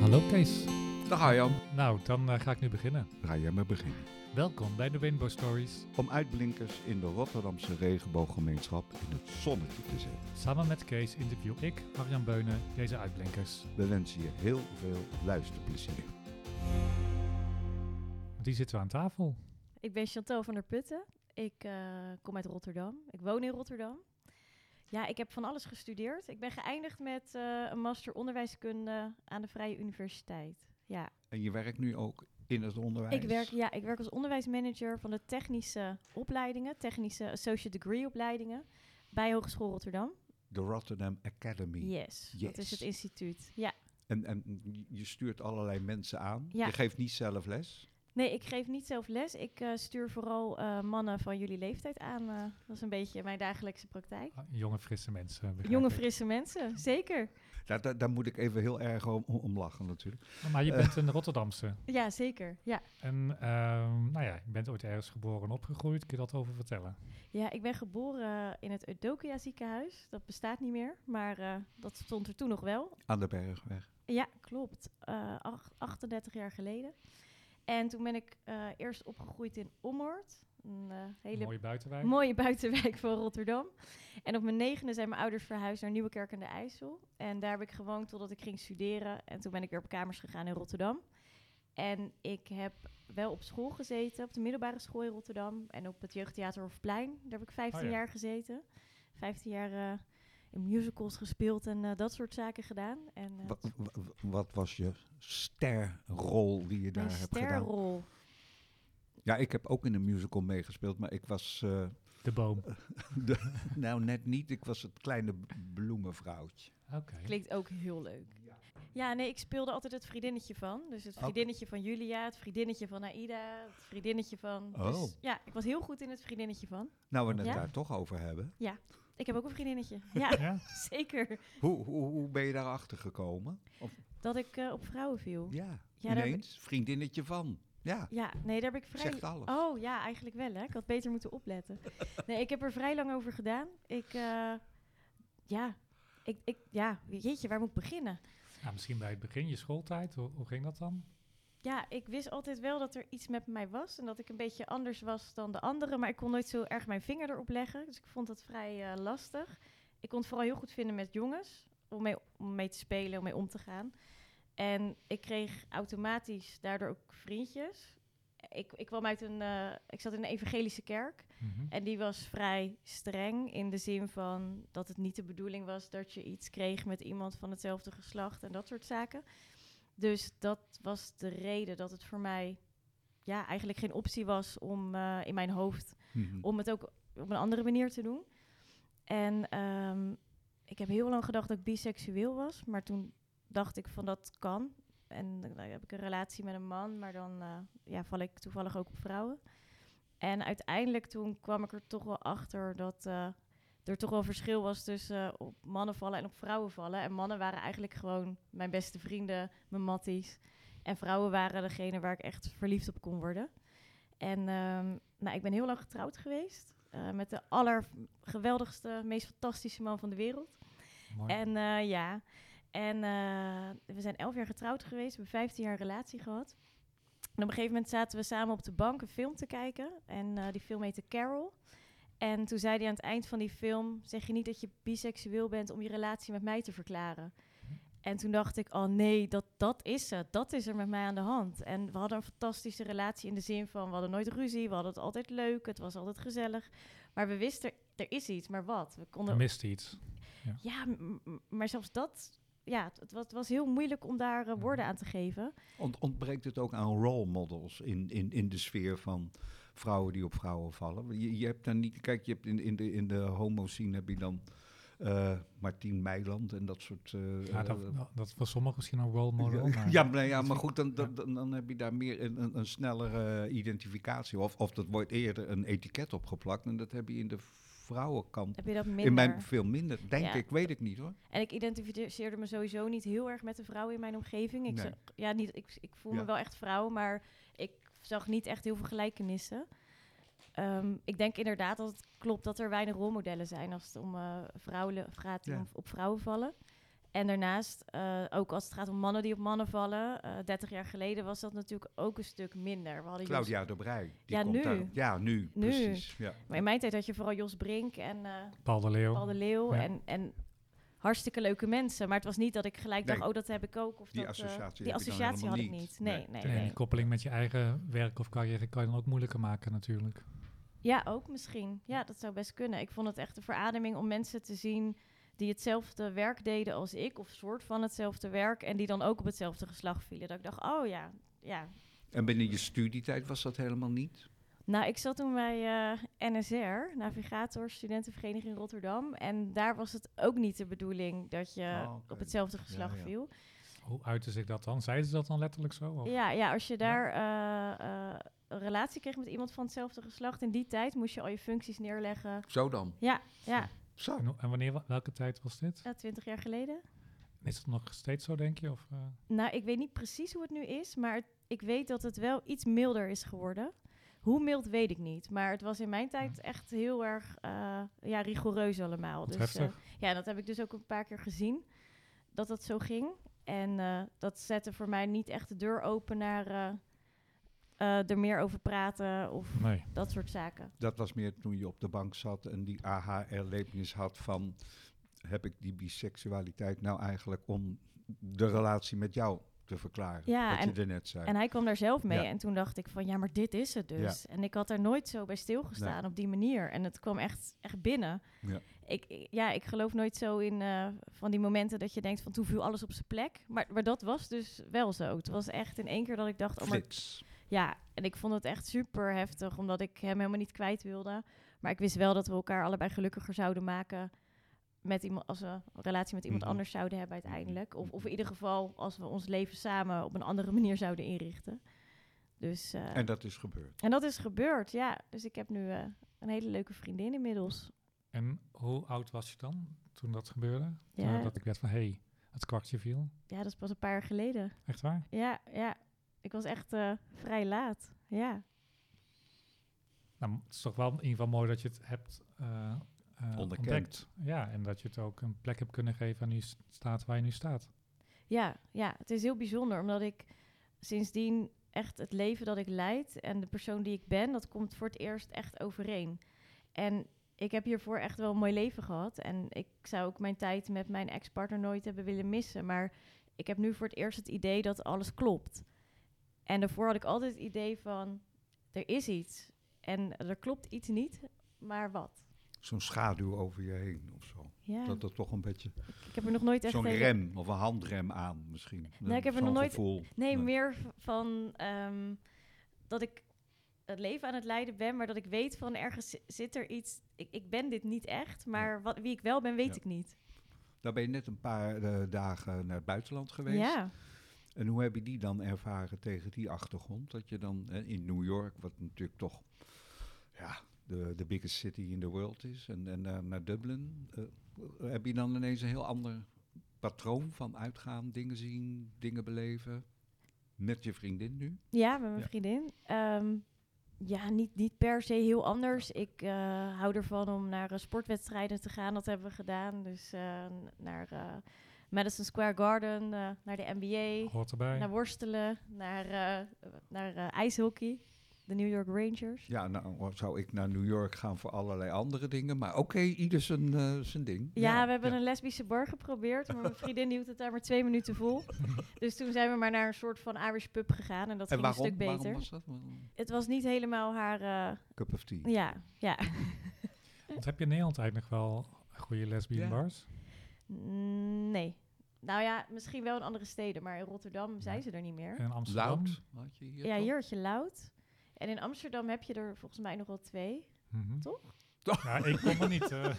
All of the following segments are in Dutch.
Hallo Kees. Dag Arjan. Nou, dan eh, ga ik nu beginnen. Ga jij maar beginnen. Welkom bij de Rainbow Stories. Om uitblinkers in de Rotterdamse regenbooggemeenschap in het zonnetje te zetten. Samen met Kees interview ik, Arjan Beunen, deze uitblinkers. We wensen je heel veel luisterplezier. Die zitten we aan tafel. Ik ben Chantal van der Putten. Ik eh, kom uit Rotterdam. Ik woon in Rotterdam. Ja, ik heb van alles gestudeerd. Ik ben geëindigd met eh, een master onderwijskunde aan de Vrije Universiteit. Ja, En je werkt nu ook in het onderwijs? ik werk, ja, ik werk als onderwijsmanager van de technische opleidingen, technische associate degree opleidingen bij Hogeschool Rotterdam. De Rotterdam Academy. Yes, dat is Yes. het instituut. Ja. En, en je stuurt allerlei mensen aan. Ja. Je geeft niet zelf les. Nee, ik geef niet zelf les. Ik eh, stuur vooral eh, mannen van jullie leeftijd aan. eh. dat is een beetje mijn dagelijkse praktijk. Ah, Jonge, frisse mensen. Jonge, ik. frisse mensen, zeker. Daar, daar, daar moet ik even heel erg om, om lachen natuurlijk. Maar je bent een Rotterdamse. Ja, zeker. Ja. En ehm, nou ja, je bent ooit ergens geboren en opgegroeid. Kun je dat over vertellen? ja, ik ben geboren in het Eudokia ziekenhuis. Dat bestaat niet meer, maar eh, dat stond er toen nog wel. Aan de Bergweg. Ja, klopt. Eh, ach- 38 jaar geleden. En toen ben ik eh, eerst opgegroeid in Ommoord. Een eh, hele Mooie buitenwijk. mooie buitenwijk van Rotterdam. En op mijn negende zijn mijn ouders verhuisd naar Nieuwekerk aan de IJssel. En daar heb ik gewoond totdat ik ging studeren. En toen ben ik weer op kamers gegaan in Rotterdam. En ik heb wel op school gezeten, op de middelbare school in Rotterdam. En op het jeugdtheater Hofplein. Daar heb ik 15 Oh ja. jaar gezeten. 15 jaar eh, in musicals gespeeld en eh, dat soort zaken gedaan. En, eh, Wa- wa- wa- wat was je sterrol die je daar mijn hebt gedaan? sterrol. Ja, ik heb ook in een musical meegespeeld, maar ik was... eh, De boom. de- nou, net niet. Ik was het kleine bloemenvrouwtje. Oké. Klinkt ook heel leuk. Ja, nee, ik speelde altijd het vriendinnetje van. Dus het vriendinnetje van Julia, het vriendinnetje van Aida, het vriendinnetje van... Oh. Dus, ja, ik was heel goed in het vriendinnetje van. Nou, we het Ja? daar toch over hebben. Ik heb ook een vriendinnetje. Ja, Ja? zeker. Hoe, hoe, hoe ben je daarachter gekomen? Of, Dat ik eh, op vrouwen viel. ja, ineens. Vriendinnetje van. Ja, Ja, nee, daar heb ik vrij... zegt alles. Oh, ja, eigenlijk wel, hè. Ik had beter moeten opletten. Nee, ik heb er vrij lang over gedaan. Ik, eh, ja, ik, ik, ja, jeetje, waar moet ik beginnen? Nou, misschien bij het begin, je schooltijd. Hoe, hoe ging dat dan? Ja, ik wist altijd wel dat er iets met mij was en dat ik een beetje anders was dan de anderen, maar ik kon nooit zo erg mijn vinger erop leggen. Dus ik vond dat vrij eh, lastig. Ik kon het vooral heel goed vinden met jongens, om mee, om mee te spelen, om mee om te gaan. En ik kreeg automatisch daardoor ook vriendjes. Ik, ik kwam uit een, eh, ik zat in een evangelische kerk Mhm. en die was vrij streng in de zin van dat het niet de bedoeling was dat je iets kreeg met iemand van hetzelfde geslacht en dat soort zaken. Dus dat was de reden dat het voor mij ja, eigenlijk geen optie was om eh, in mijn hoofd Mhm. om het ook op een andere manier te doen. En ehm, ik heb heel lang gedacht dat ik biseksueel was, maar toen dacht ik van dat kan. En dan heb ik een relatie met een man, maar dan eh, ja, val ik toevallig ook op vrouwen. En uiteindelijk toen kwam ik er toch wel achter dat eh, er toch wel verschil was tussen eh, op mannen vallen en op vrouwen vallen. En mannen waren eigenlijk gewoon mijn beste vrienden, mijn matties. En vrouwen waren degene waar ik echt verliefd op kon worden. En ehm, nou, ik ben heel lang getrouwd geweest eh, met de allergeweldigste, meest fantastische man van de wereld. Mooi. En eh, ja, en we zijn elf jaar getrouwd geweest, we hebben 15 jaar relatie gehad. En op een gegeven moment zaten we samen op de bank een film te kijken. En die film heette Carol. En toen zei hij aan het eind van die film: Zeg je niet dat je biseksueel bent om je relatie met mij te verklaren? En toen dacht ik: Oh nee, dat, dat is het. Dat is er met mij aan de hand. En we hadden een fantastische relatie in de zin van: we hadden nooit ruzie, we hadden het altijd leuk, het was altijd gezellig. Maar we wisten: er is iets, maar wat? We Er konden mist iets. ja, m- maar zelfs dat, ja, het, was, het was heel moeilijk om daar eh, woorden aan te geven. Ont- ontbreekt het ook aan role models in, in, in de sfeer van vrouwen die op vrouwen vallen? Je, je hebt dan niet, kijk, je hebt in, in de, in de homo-scene heb je dan eh Martien Meiland en dat soort... eh, Ja, dat, eh, dat was sommigen misschien een role model. ja, maar ja, maar, ja, maar goed, dan, dan, dan, dan heb je daar meer een, een, een snellere identificatie. Of, of dat wordt eerder een etiket opgeplakt. En dat heb je in de vrouwenkant Heb je dat minder? in mijn veel minder. Denk Ja. ik, weet ik niet hoor. En ik identificeerde me sowieso niet heel erg met de vrouwen in mijn omgeving. Ik, Nee. zag- ja, niet, ik, ik voel Ja. me wel echt vrouw, maar ik zag niet echt heel veel gelijkenissen. Ehm, ik denk inderdaad dat het klopt dat er weinig rolmodellen zijn als het om eh, vrouwen gaat die Ja. om- op vrouwen vallen. En daarnaast, eh, ook als het gaat om mannen die op mannen vallen, eh 30 jaar geleden was dat natuurlijk ook een stuk minder. We hadden Jos- Claudia de Brij. die Ja, komt nu. daar- ja, nu, Nu. precies. Ja. Maar in mijn tijd had je vooral Jos Brink en eh Paul de Leeuw. Paul de Leeuw Ja. en, en hartstikke leuke mensen. Maar het was niet dat ik gelijk dacht, oh, dat heb ik ook. Of Die dat, eh, associatie die associatie had ik niet. Nee, Nee. nee, en nee. die koppeling met je eigen werk of carrière kan je dan ook moeilijker maken natuurlijk. Ja, ook misschien. Ja, dat zou best kunnen. Ik vond het echt een verademing om mensen te zien die hetzelfde werk deden als ik, of soort van hetzelfde werk, en die dan ook op hetzelfde geslacht vielen. Dat ik dacht, oh ja, ja. En binnen je studietijd was dat helemaal niet? Nou, ik zat toen bij eh, NSR, Navigator, Studentenvereniging Rotterdam. En daar was het ook niet de bedoeling dat je Oh, op hetzelfde geslacht ja. viel. Hoe uitte zich dat dan? Zeiden ze dat dan letterlijk zo? Of? Ja, ja, als je daar eh, eh, een relatie kreeg met iemand van hetzelfde geslacht, in die tijd moest je al je functies neerleggen. Zo dan? Ja, ja, Zo. En, wanneer, wa- welke tijd was dit? ja 20 jaar geleden. Is het nog steeds zo, denk je? Of, eh? Nou, ik weet niet precies hoe het nu is, maar het- ik weet dat het wel iets milder is geworden. Hoe mild weet ik niet, maar het was in mijn tijd echt heel erg eh, ja, rigoureus allemaal. Wat dus, eh, ja, dat heb ik dus ook een paar keer gezien, dat dat zo ging. En eh, dat zette voor mij niet echt de deur open naar eh, eh, er meer over praten of nee. dat soort zaken. Dat was meer toen je op de bank zat en die aha-erlevenis had van... heb ik die biseksualiteit nou eigenlijk om de relatie met jou te verklaren? Ja, wat en- je er net zei. En hij kwam daar zelf mee Ja. en toen dacht ik van ja, maar dit is het dus. En ik had er nooit zo bij stilgestaan op die manier. En het kwam echt, echt binnen. Ja. Ik, ik- ja, ik geloof nooit zo in eh, van die momenten dat je denkt van toen viel alles op zijn plek. Maar, maar dat was dus wel zo. Het was echt in één keer dat ik dacht, oh, maar ja, en ik vond het echt super heftig, omdat ik hem helemaal niet kwijt wilde. Maar ik wist wel dat we elkaar allebei gelukkiger zouden maken met iemand, als we een relatie met iemand Mhm. anders zouden hebben uiteindelijk. Of, of in ieder geval als we ons leven samen op een andere manier zouden inrichten. Dus, eh, En dat is gebeurd. en dat is gebeurd, ja. Dus ik heb nu eh, een hele leuke vriendin inmiddels. En hoe oud was je dan toen dat gebeurde? Ja. Dat ik werd van, hé, hey, het kwartje viel. Ja, dat is pas een paar jaar geleden. Echt waar? Ja, ja. Ik was echt eh, vrij laat. Ja. Nou, het is toch wel in ieder geval mooi dat je het hebt Onderkend. ontdekt. Ja, en dat je het ook een plek hebt kunnen geven aan die staat waar je nu staat. Ja, ja, het is heel bijzonder, omdat ik sindsdien echt het leven dat ik leid en de persoon die ik ben, dat komt voor het eerst echt overeen. En ik heb hiervoor echt wel een mooi leven gehad. En ik zou ook mijn tijd met mijn ex-partner nooit hebben willen missen. Maar ik heb nu voor het eerst het idee dat alles klopt. En daarvoor had ik altijd het idee van, er is iets. En er klopt iets niet, maar wat? Zo'n schaduw over je heen of zo. Ja, Dat er toch een beetje... ik heb er nog nooit echt... Zo'n rem of een handrem aan misschien. Nee, ik heb er nog nooit- Gevoel. Nee, meer van ehm, dat ik het leven aan het leiden ben, maar dat ik weet van ergens zi- zit er iets. Ik, ik ben dit niet echt, maar wat, wie ik wel ben, weet Ja. ik niet. Daar ben je net een paar eh, dagen naar het buitenland geweest. Ja, En hoe heb je die dan ervaren tegen die achtergrond? Dat je dan eh, in New York, wat natuurlijk toch ja, de, de biggest city in the world is, en, en naar Dublin, eh, heb je dan ineens een heel ander patroon van uitgaan, dingen zien, dingen beleven? Met je vriendin nu? ja met mijn Ja. vriendin. Ehm, ja, niet, niet per se heel anders. Ik eh, hou ervan om naar eh, sportwedstrijden te gaan. Dat hebben we gedaan. Dus eh, naar eh, Madison Square Garden, eh, naar de NBA. Hoort erbij. Naar worstelen, naar, eh, naar eh, ijshockey, de New York Rangers. Ja, nou zou ik naar New York gaan voor allerlei andere dingen, maar oké, ieder zijn, eh, zijn ding. Ja, we hebben een lesbische bar geprobeerd, maar mijn vriendin hield het daar maar twee minuten vol. dus toen zijn we maar naar een soort van Irish pub gegaan en dat En ging waarom, een stuk waarom beter. was dat? Waarom? Het was niet helemaal haar, eh, Cup of tea. ja, ja. Want heb je in Nederland eigenlijk nog wel goede lesbian Ja. bars? Mm, nee. Nou ja, misschien wel in andere steden, maar in Rotterdam zijn ze er niet meer. En in Amsterdam? Loud had je hier Ja, toch? hier had je Loud. En in Amsterdam heb je er volgens mij nog wel twee. Mhm. Toch? Ja, ik kom er niet. eh.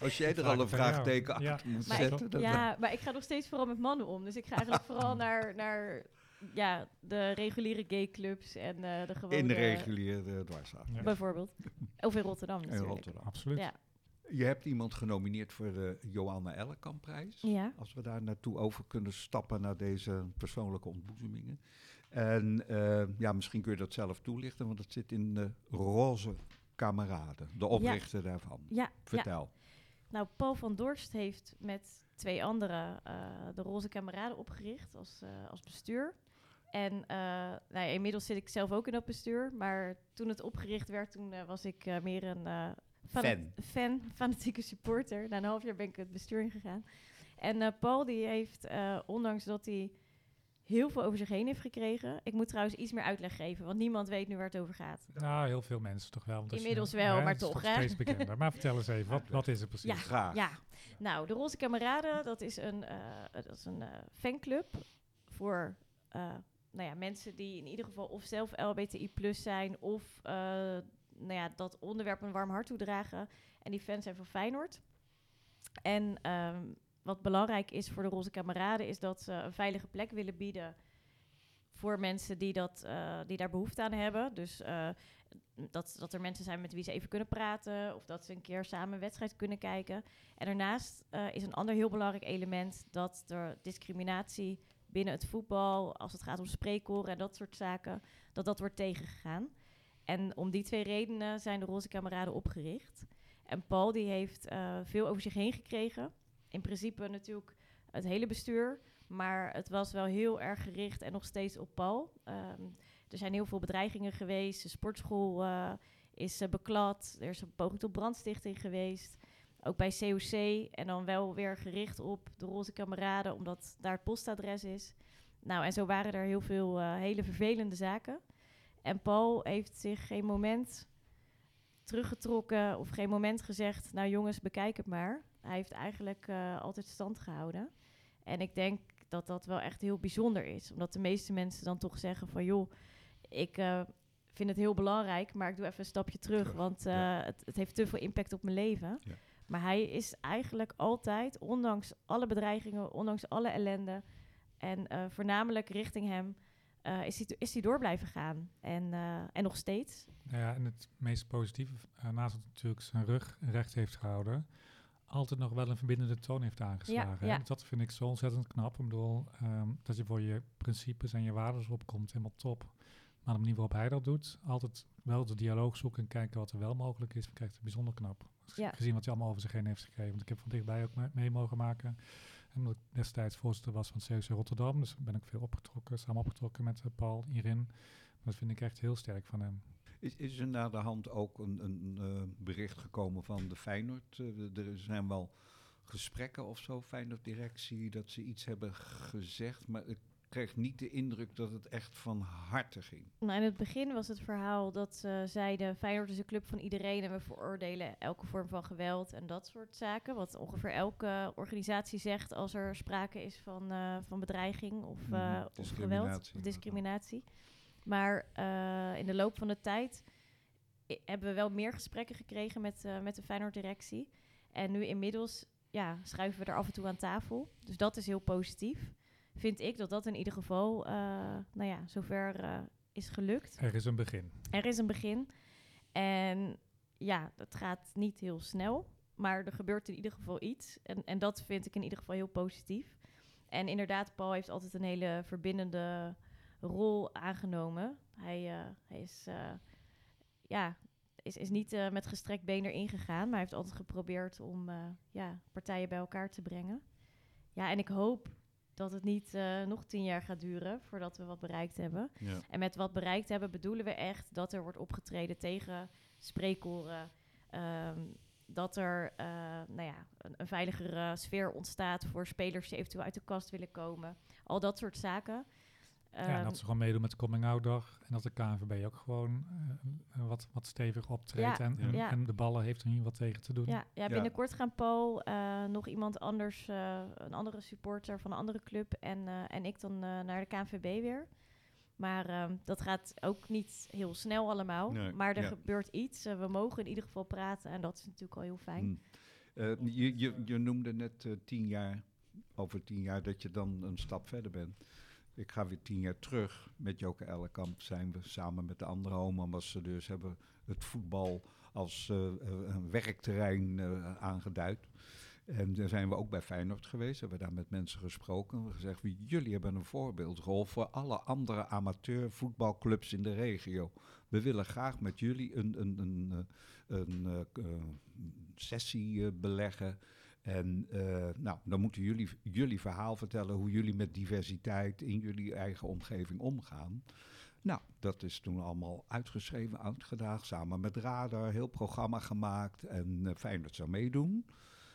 Als jij er al een vraagteken Ja. achter moet Maar zetten, dan Ja, maar ik ga nog steeds vooral met mannen om. Dus ik ga eigenlijk vooral naar, naar ja, de reguliere gayclubs en eh, de gewone... in de reguliere dwarsstraat. Ja. Bijvoorbeeld. Of in Rotterdam In natuurlijk. Rotterdam. Absoluut. Ja. Je hebt iemand genomineerd voor de Johanna Ellekampprijs. Ja. Als we daar naartoe over kunnen stappen naar deze persoonlijke ontboezemingen. En eh, ja, misschien kun je dat zelf toelichten, want het zit in de Roze Kameraden, de oprichter daarvan. Ja, ja. Vertel. nou, Paul van Dorst heeft met twee anderen eh, de Roze Kameraden opgericht als, eh, als bestuur. En nou ja, inmiddels zit ik zelf ook in dat bestuur. Maar toen het opgericht werd, toen was ik meer een Fan. fan, fanatieke supporter. Na een half jaar ben ik het bestuur ingegaan. En Paul die heeft, ondanks dat hij heel veel over zich heen heeft gekregen... Ik moet trouwens iets meer uitleg geven, want niemand weet nu waar het over gaat. Nou, heel veel mensen toch wel. want als je- Inmiddels wel, hè, maar het is toch, steeds bekender. Maar vertel eens even, wat, wat is het precies? Ja. Graag. Ja, nou, de Roze Kameraden, dat is een, eh, dat is een eh, fanclub voor eh, nou ja, mensen die in ieder geval of zelf LBTI plus zijn of eh, nou ja, dat onderwerp een warm hart toedragen. En die fans zijn van Feyenoord. En ehm, wat belangrijk is voor de Roze Kameraden is dat ze een veilige plek willen bieden voor mensen die, dat, eh, die daar behoefte aan hebben. Dus eh, dat, dat er mensen zijn met wie ze even kunnen praten of dat ze een keer samen een wedstrijd kunnen kijken. En daarnaast eh, is een ander heel belangrijk element dat er discriminatie binnen het voetbal, als het gaat om spreekkoren en dat soort zaken, dat dat wordt tegengegaan. En om die twee redenen zijn de Roze Kameraden opgericht. En Paul die heeft veel over zich heen gekregen. In principe natuurlijk het hele bestuur, maar het was wel heel erg gericht en nog steeds op Paul. Ehm, er zijn heel veel bedreigingen geweest. De sportschool eh, is eh, beklad. Er is een poging tot brandstichting geweest. Ook bij COC. En dan wel weer gericht op de Roze Kameraden, omdat daar het postadres is. Nou, en zo waren er heel veel eh, hele vervelende zaken. En Paul heeft zich geen moment teruggetrokken of geen moment gezegd... nou jongens, bekijk het maar. Hij heeft eigenlijk eh, altijd stand gehouden. En ik denk dat dat wel echt heel bijzonder is. Omdat de meeste mensen dan toch zeggen van... joh, ik eh, vind het heel belangrijk, maar ik doe even een stapje terug... Terug, want eh, ja. het, het heeft te veel impact op mijn leven. Ja. Maar hij is eigenlijk altijd, ondanks alle bedreigingen, ondanks alle ellende... en voornamelijk richting hem, is, hij, is hij door blijven gaan. En, en nog steeds. Nou ja, en het meest positieve, naast dat natuurlijk zijn rug recht heeft gehouden, altijd nog wel een verbindende toon heeft aangeslagen. ja. Dat vind ik zo ontzettend knap. Ik bedoel, ehm, dat je voor je principes en je waarden opkomt, helemaal top. Maar de manier waarop hij dat doet, altijd wel de dialoog zoeken en kijken wat er wel mogelijk is, ik echt bijzonder knap. Ja. Gezien wat hij allemaal over zich heen heeft gekregen. Want ik heb van dichtbij ook me- mee mogen maken. En omdat ik destijds voorzitter was van het COC Rotterdam, dus ben ik veel opgetrokken, samen opgetrokken met eh, Paul hierin. Dat vind ik echt heel sterk van hem. Is, is er na de hand ook een, een eh, bericht gekomen van de Feyenoord? Eh, er zijn wel gesprekken of zo, Feyenoord-directie, dat ze iets hebben gezegd. Maar ik kreeg niet de indruk dat het echt van harte ging. Nou, in het begin was het verhaal dat ze zeiden... Feyenoord is een club van iedereen en we veroordelen elke vorm van geweld en dat soort zaken. Wat ongeveer elke organisatie zegt als er sprake is van, eh, van bedreiging of, Mhm, of geweld of discriminatie. Maar eh, in de loop van de tijd hebben we wel meer gesprekken gekregen met, eh, met de Feyenoord-directie. En nu inmiddels ja, schuiven we er af en toe aan tafel. Dus dat is heel positief. Vind ik dat dat in ieder geval, eh, nou ja, zover is gelukt. Er is een begin. Er is een begin. En ja, het gaat niet heel snel. Maar er gebeurt in ieder geval iets. En, en dat vind ik in ieder geval heel positief. En inderdaad, Paul heeft altijd een hele verbindende rol aangenomen. Hij, eh, hij is, eh, ja, is, is niet eh, met gestrekt been erin gegaan. Maar hij heeft altijd geprobeerd om ja, partijen bij elkaar te brengen. Ja, en ik hoop dat het niet nog tien jaar gaat duren voordat we wat bereikt hebben. Ja. En met wat bereikt hebben bedoelen we echt dat er wordt opgetreden tegen spreekkoren. ehm, dat er nou ja, een, een veiligere sfeer ontstaat voor spelers die eventueel uit de kast willen komen. Al dat soort zaken. Ja, en Ehm, dat ze gewoon meedoen met de Coming Out Dag. En dat de KNVB ook gewoon eh, wat, wat stevig optreedt. Ja, en, en, ja. en de ballen heeft er hier wat tegen te doen. ja, ja, binnenkort gaan Paul, eh, nog iemand anders, eh, een andere supporter van een andere club en, eh, en ik dan eh, naar de KNVB weer. Maar ehm, dat gaat ook niet heel snel allemaal. Nee, maar er ja. gebeurt iets. We mogen in ieder geval praten en dat is natuurlijk al heel fijn. Mm. Eh, je, je, je noemde net tien jaar, over tien jaar, dat je dan een stap verder bent. Ik ga weer tien jaar terug. Met Joke Ellekamp zijn we samen met de andere home-ambassadeurs... hebben het voetbal als eh, eh, een werkterrein eh, aangeduid. En daar zijn we ook bij Feyenoord geweest. Hebben daar met mensen gesproken. We gezegd, "Wie- jullie hebben een voorbeeldrol voor alle andere amateur voetbalclubs in de regio. We willen graag met jullie een, een, een, een sessie beleggen. En eh, nou, dan moeten jullie jullie verhaal vertellen hoe jullie met diversiteit in jullie eigen omgeving omgaan. Nou, dat is toen allemaal uitgeschreven, uitgedaagd, samen met Radar, heel programma gemaakt en eh, fijn dat ze meedoen.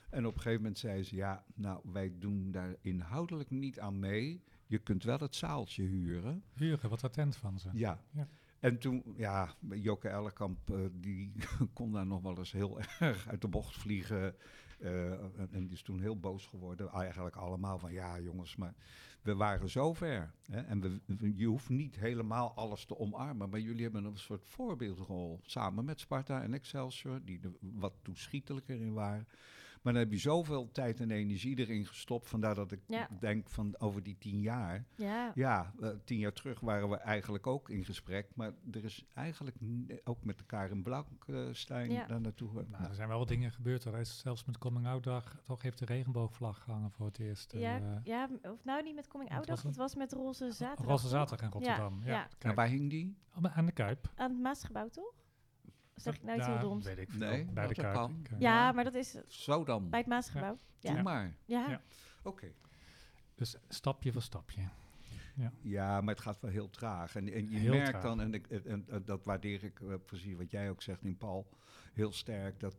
En op een gegeven moment zei ze, ja, nou, wij doen daar inhoudelijk niet aan mee. Je kunt wel het zaaltje huren. Huren, wat attent van ze. Ja. Ja. En toen, ja, Joke Ellekamp, eh, die kon daar nog wel eens heel erg uit de bocht vliegen. Eh, en, die is toen heel boos geworden. Eigenlijk allemaal van, ja jongens, maar we waren zover. Hè? En we- je hoeft niet helemaal alles te omarmen. Maar jullie hebben een soort voorbeeldrol. Samen met Sparta en Excelsior, die er wat toeschietelijker in waren. Maar dan heb je zoveel tijd en energie erin gestopt. Vandaar dat ik Ja. denk van over die tien jaar. Ja, Ja, eh, tien jaar terug waren we eigenlijk ook in gesprek. Maar er is eigenlijk ook met elkaar in Blankstein Ja. daar naartoe. Nou, er zijn wel wat dingen gebeurd. Er is zelfs met Coming Out Dag toch heeft de regenboogvlag gehangen voor het eerst. ja, eh, ja, of nou niet met Coming Out Dag, het? was met Roze Zaterdag. Roze toch? Zaterdag in Rotterdam. Ja, ja. waar hing die? aan de Kuip. Aan het Maasgebouw, toch? Zeg ik nou iets Ja, heel doms? weet ik veel. Nee, bij de dat Kuip. kan. Ja, Ja. maar dat is Zo dan. bij het Maasgebouw. Doe Ja, maar. ja. Ja. Oké. Dus stapje voor stapje. Ja, maar het gaat wel heel traag. En, en je Heel merkt traag. dan, en, ik, en, en- en dat waardeer ik eh, precies wat jij ook zegt in Paul, heel sterk, dat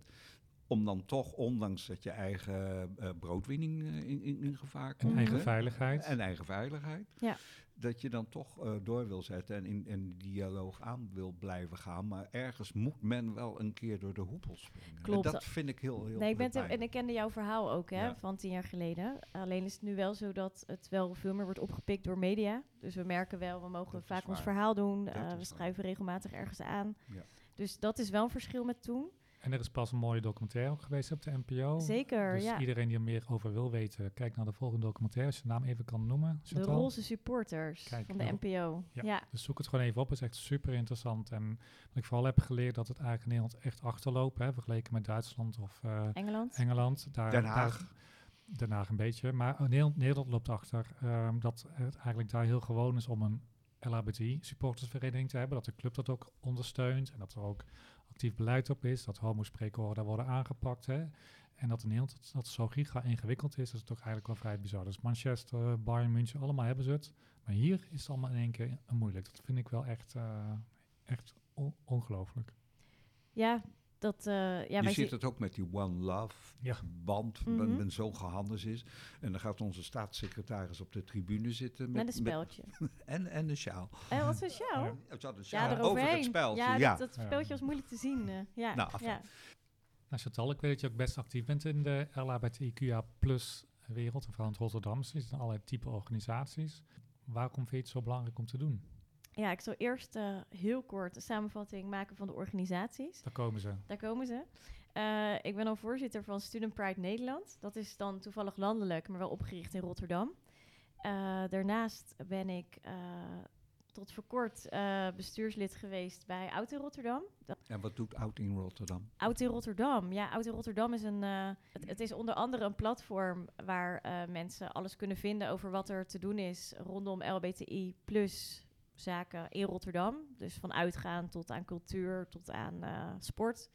om dan toch, ondanks dat je eigen eh, broodwinning eh, in, in, in gevaar komt. En eigen hè, veiligheid. En eigen veiligheid. Ja. Dat je dan toch eh, door wil zetten en in, in die dialoog aan wil blijven gaan. Maar ergens moet men wel een keer door de hoepel springen. En Klopt. dat vind ik heel, heel Nee, ik ben en ik kende jouw verhaal ook, hè, Ja. van tien jaar geleden. Alleen is het nu wel zo dat het wel veel meer wordt opgepikt door media. Dus we merken wel, we mogen Dat vaak ons verhaal doen. Eh, we waar. schuiven regelmatig ergens aan. Ja. Dus dat is wel een verschil met toen. En er is pas een mooie documentaire ook geweest op de NPO. Zeker, Dus ja. iedereen die er meer over wil weten, kijk naar de volgende documentaire. Als je de naam even kan noemen. De Chantal. roze supporters Kijk, van de nou, NPO. ja. Ja. Dus zoek het gewoon even op. Het is echt super interessant. En wat ik vooral heb geleerd, dat het eigenlijk in Nederland echt achterloopt. Hè, vergeleken met Duitsland of eh, Engeland. Engeland. Daar, Den Haag. Daar, Den Haag een beetje. Maar oh, Nederland, Nederland loopt achter. ehm, dat het eigenlijk daar heel gewoon is om een LHBT-supportersvereniging te hebben. Dat de club dat ook ondersteunt. En dat er ook beleid op is. Dat homospreekhoren daar worden aangepakt. Hè. En dat in Nederland dat, zo giga ingewikkeld is. Dat is toch eigenlijk wel vrij bizar. Dus Manchester, Bayern München, allemaal hebben ze het. Maar hier is het allemaal in één keer moeilijk. Dat vind ik wel echt, eh, echt on- ongelooflijk. Ja, dat... eh ja, je ziet het ook met die One Love Ja. band, mm men zo gehandeld is. En dan gaat onze staatssecretaris op de tribune zitten met, met een speltje. en, en een sjaal. En wat is jou? Ja. Een Ja, sjaal over eroverheen. het speltje. Ja, Ja, Dat, dat Ja. speltje was moeilijk te zien. eh, ja, Nou, ja. Nou, Chantal, ik weet dat je ook best actief bent in de LHBTQIA plus wereld. En vooral in het Rotterdam. Er zitten allerlei type organisaties. Waarom vind je het zo belangrijk om te doen? Ja, ik zal eerst eh, heel kort een samenvatting maken van de organisaties. Daar komen ze. Daar komen ze. Eh, ik ben dan voorzitter van Student Pride Nederland. Dat is dan toevallig landelijk, maar wel opgericht in Rotterdam. Eh, daarnaast ben ik eh, tot voor kort eh, bestuurslid geweest bij Oud in Rotterdam. Dat, En wat doet Oud in Rotterdam? Oud in Rotterdam. Ja, Oud in Rotterdam is een. eh, het, het is onder andere een platform waar eh, mensen alles kunnen vinden over wat er te doen is rondom LBTI plus zaken in Rotterdam. Dus van uitgaan tot aan cultuur tot aan eh, sport.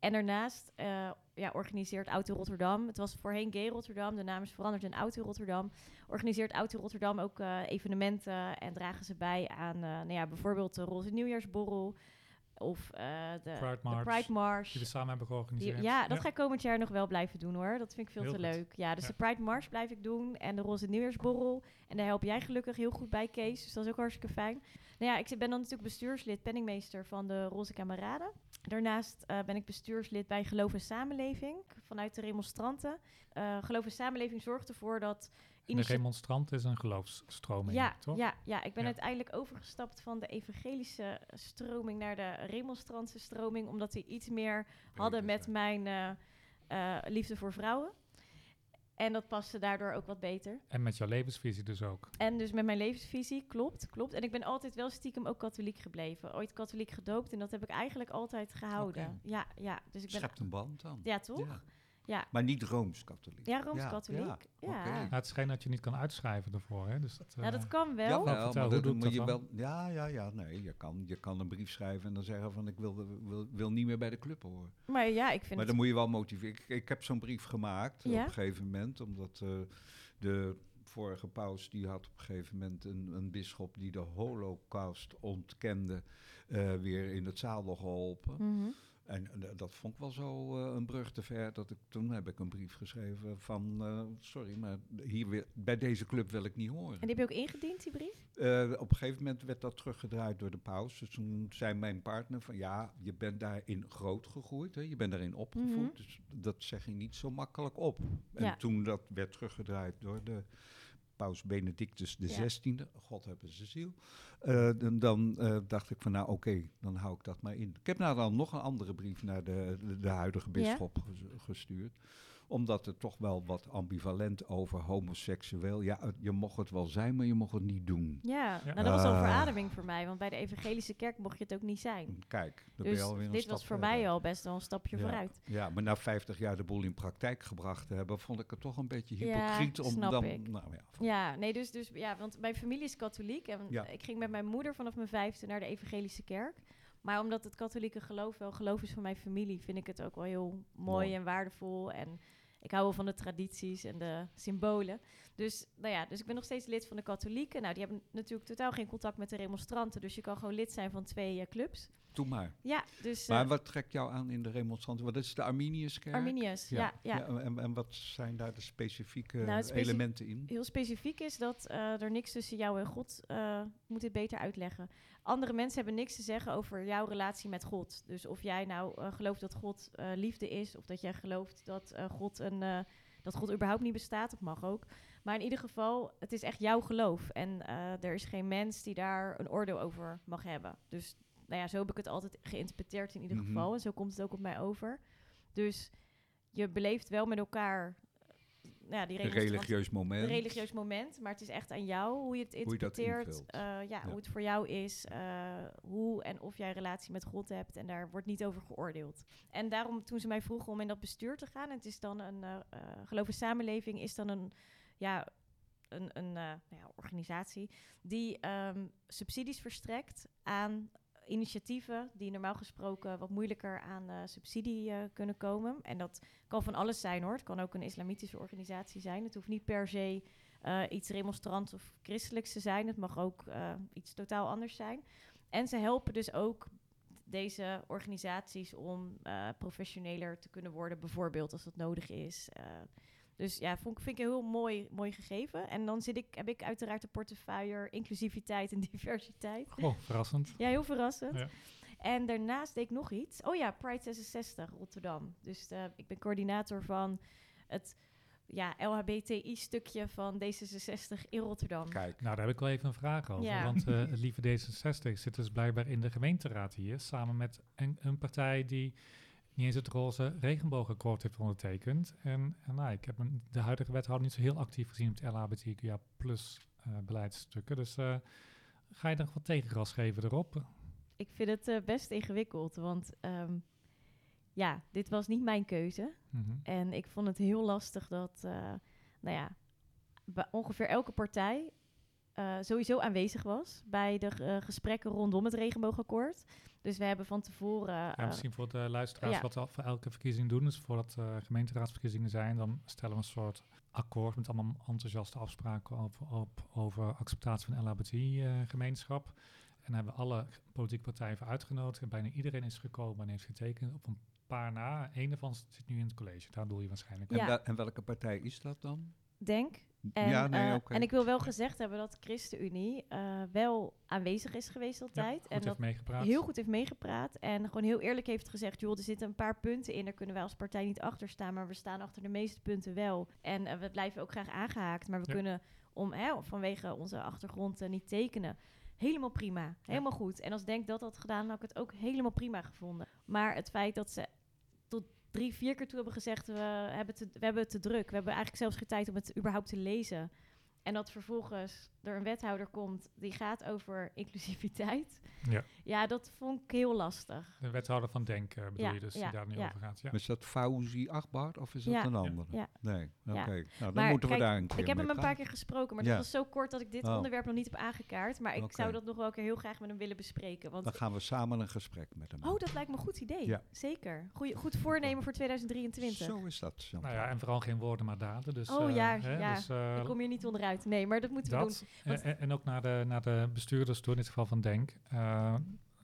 En daarnaast eh, ja, organiseert in Rotterdam. Het was voorheen Gay Rotterdam, de naam is veranderd in in Rotterdam. Organiseert in Rotterdam ook eh, evenementen en dragen ze bij aan nou ja, bijvoorbeeld de Roze Nieuwjaarsborrel. Of eh, de, Pride de March, Pride March. Die we samen hebben Die- georganiseerd. ja, dat ga ik komend jaar nog wel blijven doen hoor. Dat vind ik veel Heel te goed. leuk. Ja, dus Ja. de Pride Mars blijf ik doen en de Roze Nieuwjaarsborrel. En daar help jij gelukkig heel goed bij, Kees. Dus dat is ook hartstikke fijn. Nou ja, ik ben dan natuurlijk bestuurslid, penningmeester van de Roze Kameraden. Daarnaast eh, ben ik bestuurslid bij Geloof en Samenleving vanuit de remonstranten. Eh Geloof en Samenleving zorgt ervoor dat... En de initia- remonstrant is een geloofsstroming, ja, toch? ja, ja, ik ben Ja. uiteindelijk overgestapt van de evangelische stroming naar de remonstrantse stroming, omdat die iets meer hadden met mijn eh, eh, liefde voor vrouwen. En dat paste daardoor ook wat beter. En met jouw levensvisie dus ook. En dus met mijn levensvisie, klopt, klopt. En ik ben altijd wel stiekem ook katholiek gebleven. Ooit katholiek gedoopt en dat heb ik eigenlijk altijd gehouden. Ja, ja. Dus ik ben... Schept een band dan. Ja, toch? Ja. Ja, Maar niet Rooms-katholiek. ja Rooms-Katholiek. Ja, oké. ja. Ja, het schijnt dat je niet kan uitschrijven ervoor. Hè? Dus dat, Nou, dat eh, kan wel. Vertel, hoe dat doe dat je dan? wel. Ja, ja, ja. Nee, je kan, je kan een brief schrijven en dan zeggen van ik wil, wil, wil niet meer bij de club horen. Maar ja, ik vind Maar het... dan moet je wel motiveren. Ik, ik heb zo'n brief gemaakt Ja? op een gegeven moment, omdat eh, de vorige paus die had op een gegeven moment een, een bisschop die de holocaust ontkende, eh, weer in het zadel geholpen. Mhm. En eh, dat vond ik wel zo eh, een brug te ver, dat ik toen heb ik een brief geschreven van, eh, sorry, maar hier weer, bij deze club wil ik niet horen. En die heb je ook ingediend, die brief? Op een gegeven moment werd dat teruggedraaid door de paus. Dus toen zei mijn partner van ja, je bent daarin groot gegroeid. Hè? Je bent daarin opgevoed. Mhm. Dus dat zeg je niet zo makkelijk op. En Ja. toen dat werd teruggedraaid door de paus Benedictus Ja. XVI, God hebben ze ziel. eh, dan dan eh, dacht ik van nou oké, dan hou ik dat maar in. Ik heb nou dan nog een andere brief naar de, de, de huidige Ja. bisschop ges- gestuurd omdat er toch wel wat ambivalent over homoseksueel. Ja, het- je mocht het wel zijn, maar je mocht het niet doen. Ja, Ja. nou dat was al Ah. verademing voor mij, want bij de evangelische kerk mocht je het ook niet zijn. Kijk, ben Dus je alweer een dit stap was voor verder. mij al best wel een stapje Ja. vooruit. Ja, maar na 50 jaar de boel in praktijk gebracht te hebben, vond ik het toch een beetje Ja, hypocriet om snap dan. ik. Nou ja, Ja, nee, dus, dus ja, want mijn familie is katholiek en Ja. ik ging met mijn moeder vanaf mijn vijfde naar de evangelische kerk. Maar omdat het katholieke geloof wel geloof is van mijn familie, vind ik het ook wel heel mooi, Mooi. en waardevol. En ik hou wel van de tradities en de symbolen. Dus, nou ja, dus ik ben nog steeds lid van de katholieken. Nou, die hebben natuurlijk totaal geen contact met de remonstranten. Dus je kan gewoon lid zijn van twee eh, clubs. Doe maar. Ja, dus Maar eh, wat trekt jou aan in de remonstranten? Wat is de Arminiuskerk? Arminius, ja. ja. en, en wat zijn daar de specifieke Nou, elementen in? heel specifiek is dat eh, er niks tussen jou en God moet dit beter uitleggen. Andere mensen hebben niks te zeggen over jouw relatie met God. Dus of jij nou gelooft dat God liefde is, of dat jij gelooft dat God een dat God überhaupt niet bestaat, dat mag ook. Maar in ieder geval, het is echt jouw geloof. En eh, er is geen mens die daar een oordeel over mag hebben. Dus nou ja, zo heb ik het altijd geïnterpreteerd in ieder Mhm. geval. En zo komt het ook op mij over. Dus je beleeft wel met elkaar ja, die Een remonstrant- religieus moment. een religieus moment, maar het is echt aan jou hoe je het Hoe je interpreteert. invult. eh, ja, Ja. hoe het voor jou is, eh, hoe en of jij een relatie met God hebt. En daar wordt niet over geoordeeld. En daarom, toen ze mij vroegen om in dat bestuur te gaan, en het is dan een uh, geloof en samenleving, is dan een, ja, een, een nou ja, organisatie die um, subsidies verstrekt aan initiatieven die normaal gesproken wat moeilijker aan uh, subsidie uh, kunnen komen. En dat kan van alles zijn hoor. Het kan ook een islamitische organisatie zijn. Het hoeft niet per se uh, iets remonstrants of christelijks te zijn. Het mag ook iets totaal anders zijn. En ze helpen dus ook deze organisaties om professioneler te kunnen worden, bijvoorbeeld als dat nodig is. Dus ja, vond, vind ik een heel mooi, mooi gegeven. En dan zit ik, heb ik uiteraard de portefeuille inclusiviteit en diversiteit. Oh, verrassend. Ja, heel verrassend. Ja. En daarnaast deed ik nog iets. Oh ja, Pride 66 Rotterdam. Dus uh, ik ben coördinator van het ja, LHBTI-stukje van D66 in Rotterdam. Kijk. Nou, daar heb ik wel even een vraag over. Ja. Want uh, het lieve D66 zit dus blijkbaar in de gemeenteraad hier... samen met een, een partij die niet eens het roze regenboogakkoord heeft ondertekend. En, en nou, ik heb een, de huidige wethouder niet zo heel actief gezien op de LHBTQIA plus uh, beleidsstukken. Dus uh, ga je nog wat tegengas geven erop? Ik vind het uh, best ingewikkeld, want um, ja, dit was niet mijn keuze. Mm -hmm. En ik vond het heel lastig dat, nou ja, ongeveer elke partij sowieso aanwezig was bij de gesprekken rondom het regenboogakkoord. Dus we hebben van tevoren. ja, misschien voor de luisteraars ja. wat we voor elke verkiezing doen. Dus voordat uh, gemeenteraadsverkiezingen zijn, dan stellen we een soort akkoord met allemaal enthousiaste afspraken over, op, over acceptatie van LHBT-gemeenschap. en hebben we alle politieke partijen voor uitgenodigd. En bijna iedereen is gekomen en heeft getekend op een paar na. Eén daarvan zit nu in het college. Daar doe je waarschijnlijk. En, wel, en welke partij is dat dan? Denk. En, ja, nee, okay. en ik wil wel gezegd hebben dat de ChristenUnie uh, wel aanwezig is geweest altijd. Ja, en dat heel goed heeft meegepraat. En gewoon heel eerlijk heeft gezegd, joh, er zitten een paar punten in. Daar kunnen wij als partij niet achter staan. Maar we staan achter de meeste punten wel. En uh, we blijven ook graag aangehaakt. Maar we ja. kunnen om, hè, vanwege onze achtergrond niet tekenen. Helemaal prima. Helemaal ja. goed. En als Denk dat had gedaan, had ik het ook helemaal prima gevonden. Maar het feit dat ze drie, vier keer toe hebben gezegd... we hebben, te, we hebben te druk. We hebben eigenlijk zelfs geen tijd om het überhaupt te lezen. En dat vervolgens er een wethouder komt die gaat over inclusiviteit. Ja. Ja, dat vond ik heel lastig. De wethouder van Denk eh, bedoel Ja, je dus, ja, die daar nu ja. over gaat. Ja. Is dat Fauzi Akbar of is dat Ja. een andere? Ja. Nee, oké. Ja. Nou, dan Maar moeten we kijk, daar een keer Ik heb hem een paar keer gesproken, maar Ja. dat was zo kort dat ik dit Oh. onderwerp nog niet heb aangekaart. Maar ik zou dat nog wel een keer heel graag met hem willen bespreken. Want Dan gaan we samen een gesprek met hem. Oh, dat lijkt me een goed idee. Ja. Zeker. Goeie, goed voornemen voor 2023. Zo is dat. Nou ja, en vooral geen woorden maar daden. Dus, Oh eh, ja, hè, ja. Dus, eh, Ik kom hier niet onderuit. Nee, maar dat moeten we dat. doen. En, Want- en- ook naar de, naar de bestuurders toe, in dit geval van Denk. Eh,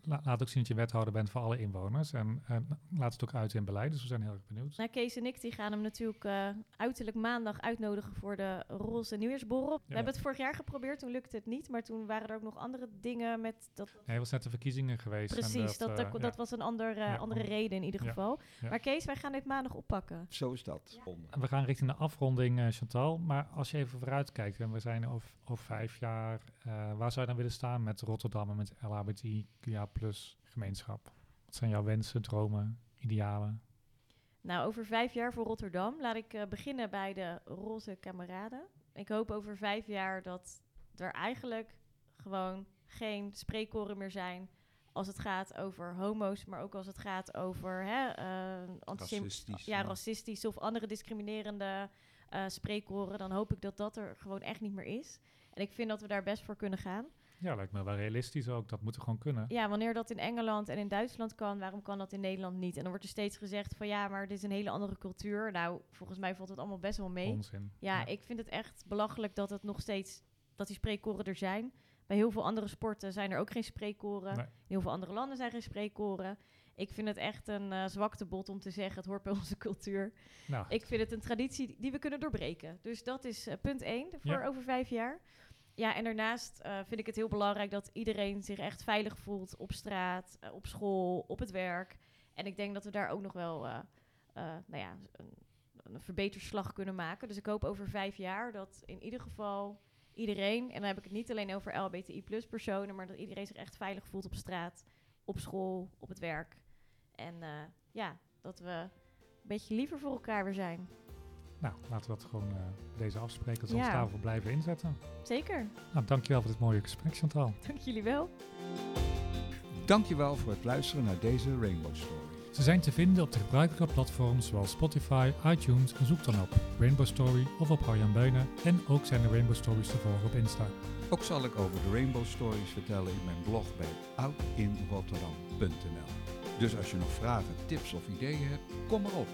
laat ook zien dat je wethouder bent voor alle inwoners. En eh, laat het ook uit in beleid. Dus we zijn heel erg benieuwd. Nou, Kees en ik die gaan hem natuurlijk eh, uiterlijk maandag uitnodigen voor de roze nieuwjaarsborrel. We hebben het vorig jaar geprobeerd, toen lukte het niet. Maar toen waren er ook nog andere dingen met dat... Nee, het was net de verkiezingen geweest. en Precies, dat, eh, dat, ja. was een ander, eh, Ja, andere om- reden in ieder ja, geval. ja. Maar Kees, wij gaan dit maandag oppakken. Zo is dat. En We gaan richting de afronding, eh, Chantal. Maar als je even vooruit kijkt, en we zijn over, over vijf jaar, eh, waar zou je dan willen staan met Rotterdam en met LHBTQIA plus gemeenschap? Wat zijn jouw wensen, dromen, idealen? Nou, over vijf jaar voor Rotterdam laat ik eh, beginnen bij de roze kameraden. Ik hoop over vijf jaar dat er eigenlijk gewoon geen spreekkoren meer zijn als het gaat over homo's, maar ook als het gaat over hè, eh, Racistisch. ja, racistische of andere discriminerende eh spreekkoren. Dan hoop ik dat dat er gewoon echt niet meer is. En ik vind dat we daar best voor kunnen gaan. Ja, lijkt me wel realistisch ook. Dat moet er gewoon kunnen. Ja, wanneer dat in Engeland en in Duitsland kan, waarom kan dat in Nederland niet? En dan wordt er steeds gezegd van ja, maar dit is een hele andere cultuur. Nou, volgens mij valt het allemaal best wel mee. Onzin. Ja, ik vind het echt belachelijk dat het nog steeds dat die spreekkoren er zijn. Bij heel veel andere sporten zijn er ook geen spreekkoren. Nee. In heel veel andere landen zijn geen spreekkoren. Ik vind het echt een eh zwaktebod om te zeggen, het hoort bij onze cultuur. Nou, Ik vind het een traditie die- we kunnen doorbreken. Dus dat is eh, punt 1 voor Ja. over vijf jaar. Ja, en daarnaast eh, vind ik het heel belangrijk dat iedereen zich echt veilig voelt op straat, op school, op het werk. En ik denk dat we daar ook nog wel nou ja, een, een verbeterslag kunnen maken. Dus ik hoop over vijf jaar dat in ieder geval iedereen, en dan heb ik het niet alleen over LBTI plus personen, maar dat iedereen zich echt veilig voelt op straat, op school, op het werk. En eh, ja, dat we een beetje liever voor elkaar weer zijn. nou, laten we dat gewoon eh, deze afspreken. Dat we Ja. ons daarvoor blijven inzetten. Zeker. Nou, dankjewel voor dit mooie gesprek, Chantal. Dank jullie wel. Dankjewel voor het luisteren naar deze Rainbow Story. Ze zijn te vinden op de gebruikelijke platforms zoals Spotify, iTunes en zoek dan op Rainbow Story of op Arjan Beunen. En ook zijn de Rainbow Stories te volgen op Insta. Ook zal ik over de Rainbow Stories vertellen in mijn blog bij oudinrotterdam.nl. Dus als je nog vragen, tips of ideeën hebt, kom maar op.